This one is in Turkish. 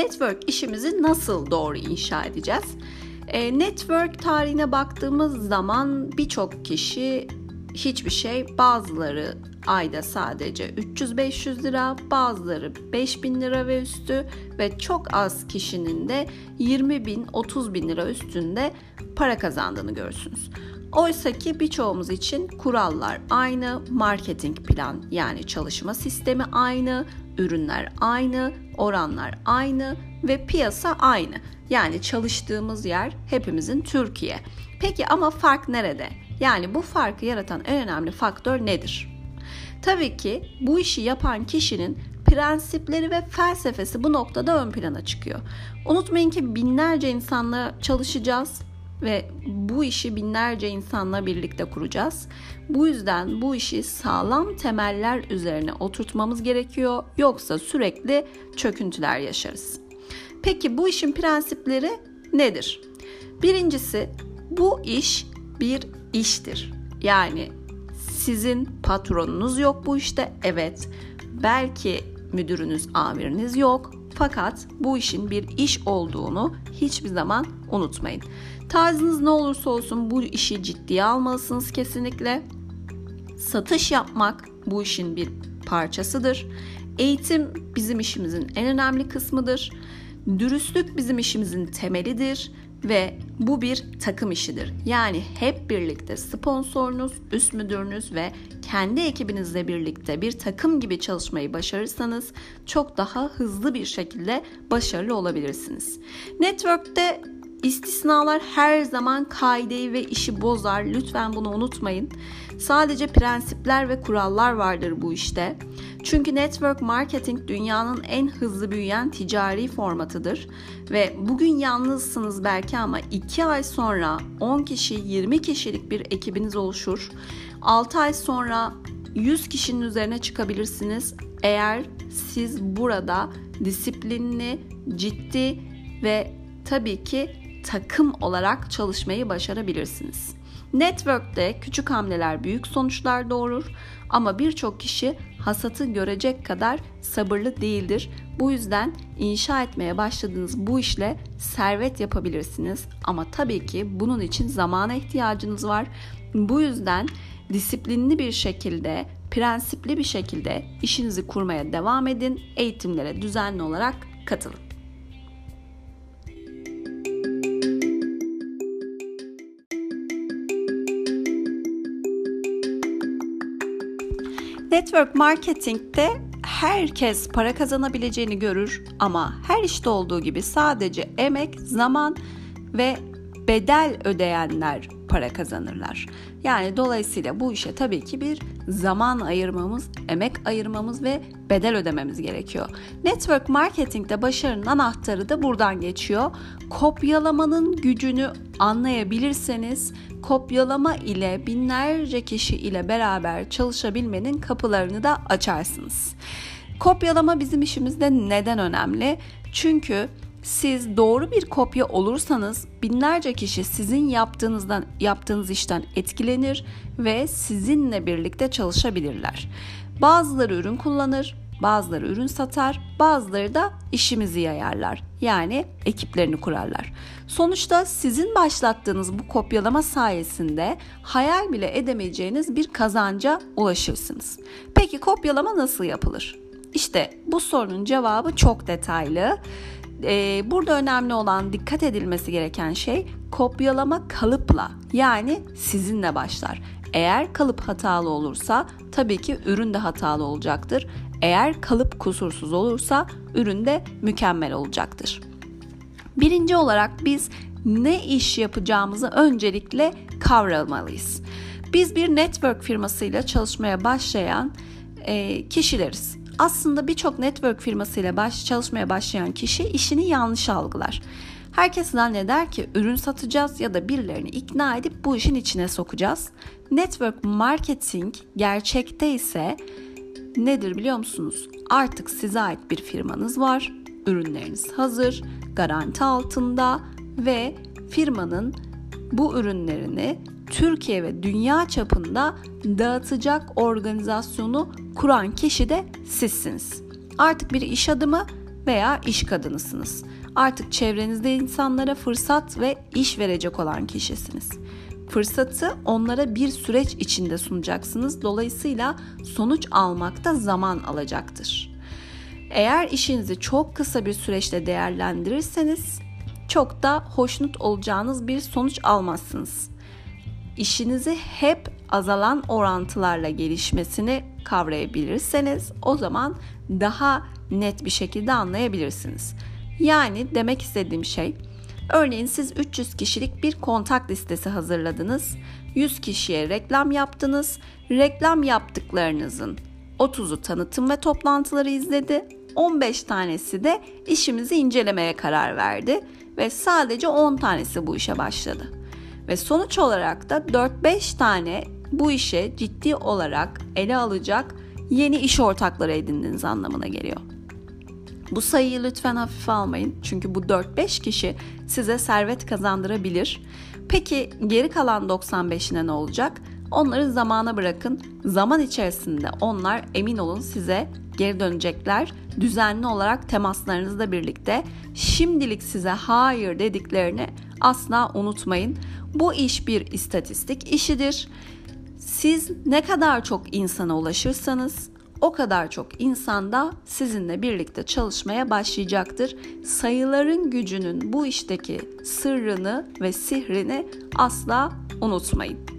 network işimizi nasıl doğru inşa edeceğiz? E, network tarihine baktığımız zaman birçok kişi hiçbir şey bazıları ayda sadece 300-500 lira, bazıları 5000 lira ve üstü ve çok az kişinin de 20 bin 30 bin lira üstünde para kazandığını görürsünüz. Oysa ki birçoğumuz için kurallar aynı, marketing plan yani çalışma sistemi aynı, ürünler aynı, oranlar aynı ve piyasa aynı. Yani çalıştığımız yer hepimizin Türkiye. Peki ama fark nerede? Yani bu farkı yaratan en önemli faktör nedir? Tabii ki bu işi yapan kişinin prensipleri ve felsefesi bu noktada ön plana çıkıyor. Unutmayın ki binlerce insanla çalışacağız ve bu işi binlerce insanla birlikte kuracağız. Bu yüzden bu işi sağlam temeller üzerine oturtmamız gerekiyor. Yoksa sürekli çöküntüler yaşarız. Peki bu işin prensipleri nedir? Birincisi bu iş bir iştir. Yani sizin patronunuz yok bu işte. Evet. Belki müdürünüz, amiriniz yok. Fakat bu işin bir iş olduğunu hiçbir zaman unutmayın. Tarzınız ne olursa olsun bu işi ciddiye almalısınız kesinlikle. Satış yapmak bu işin bir parçasıdır. Eğitim bizim işimizin en önemli kısmıdır. Dürüstlük bizim işimizin temelidir ve bu bir takım işidir. Yani hep birlikte sponsorunuz, üst müdürünüz ve kendi ekibinizle birlikte bir takım gibi çalışmayı başarırsanız çok daha hızlı bir şekilde başarılı olabilirsiniz. Network'te İstisnalar her zaman kaideyi ve işi bozar. Lütfen bunu unutmayın. Sadece prensipler ve kurallar vardır bu işte. Çünkü network marketing dünyanın en hızlı büyüyen ticari formatıdır. Ve bugün yalnızsınız belki ama 2 ay sonra 10 kişi 20 kişilik bir ekibiniz oluşur. 6 ay sonra 100 kişinin üzerine çıkabilirsiniz. Eğer siz burada disiplinli, ciddi ve tabii ki takım olarak çalışmayı başarabilirsiniz. Network'te küçük hamleler büyük sonuçlar doğurur ama birçok kişi hasatı görecek kadar sabırlı değildir. Bu yüzden inşa etmeye başladığınız bu işle servet yapabilirsiniz ama tabii ki bunun için zamana ihtiyacınız var. Bu yüzden disiplinli bir şekilde, prensipli bir şekilde işinizi kurmaya devam edin. Eğitimlere düzenli olarak katılın. Network marketingte herkes para kazanabileceğini görür ama her işte olduğu gibi sadece emek, zaman ve bedel ödeyenler para kazanırlar. Yani dolayısıyla bu işe tabii ki bir zaman ayırmamız, emek ayırmamız ve bedel ödememiz gerekiyor. Network marketingde başarının anahtarı da buradan geçiyor. Kopyalamanın gücünü anlayabilirseniz kopyalama ile binlerce kişi ile beraber çalışabilmenin kapılarını da açarsınız. Kopyalama bizim işimizde neden önemli? Çünkü siz doğru bir kopya olursanız binlerce kişi sizin yaptığınızdan yaptığınız işten etkilenir ve sizinle birlikte çalışabilirler. Bazıları ürün kullanır, bazıları ürün satar, bazıları da işimizi yayarlar. Yani ekiplerini kurarlar. Sonuçta sizin başlattığınız bu kopyalama sayesinde hayal bile edemeyeceğiniz bir kazanca ulaşırsınız. Peki kopyalama nasıl yapılır? İşte bu sorunun cevabı çok detaylı. Ee, burada önemli olan dikkat edilmesi gereken şey kopyalama kalıpla yani sizinle başlar. Eğer kalıp hatalı olursa tabii ki ürün de hatalı olacaktır. Eğer kalıp kusursuz olursa ürün de mükemmel olacaktır. Birinci olarak biz ne iş yapacağımızı öncelikle kavramalıyız. Biz bir network firmasıyla çalışmaya başlayan e, kişileriz. Aslında birçok network firmasıyla baş, çalışmaya başlayan kişi işini yanlış algılar. Herkes zanneder ki ürün satacağız ya da birilerini ikna edip bu işin içine sokacağız. Network marketing gerçekte ise nedir biliyor musunuz? Artık size ait bir firmanız var, ürünleriniz hazır, garanti altında ve firmanın bu ürünlerini Türkiye ve dünya çapında dağıtacak organizasyonu kuran kişi de sizsiniz. Artık bir iş adımı veya iş kadınısınız. Artık çevrenizde insanlara fırsat ve iş verecek olan kişisiniz. Fırsatı onlara bir süreç içinde sunacaksınız. Dolayısıyla sonuç almakta zaman alacaktır. Eğer işinizi çok kısa bir süreçte değerlendirirseniz çok da hoşnut olacağınız bir sonuç almazsınız. İşinizi hep azalan orantılarla gelişmesini kavrayabilirseniz o zaman daha net bir şekilde anlayabilirsiniz. Yani demek istediğim şey örneğin siz 300 kişilik bir kontak listesi hazırladınız. 100 kişiye reklam yaptınız. Reklam yaptıklarınızın 30'u tanıtım ve toplantıları izledi. 15 tanesi de işimizi incelemeye karar verdi ve sadece 10 tanesi bu işe başladı. Ve sonuç olarak da 4-5 tane bu işe ciddi olarak ele alacak yeni iş ortakları edindiğiniz anlamına geliyor. Bu sayıyı lütfen hafife almayın. Çünkü bu 4-5 kişi size servet kazandırabilir. Peki geri kalan 95'ine ne olacak? Onları zamana bırakın. Zaman içerisinde onlar emin olun size geri dönecekler. Düzenli olarak temaslarınızla birlikte şimdilik size hayır dediklerini asla unutmayın. Bu iş bir istatistik işidir. Siz ne kadar çok insana ulaşırsanız o kadar çok insan da sizinle birlikte çalışmaya başlayacaktır. Sayıların gücünün bu işteki sırrını ve sihrini asla unutmayın.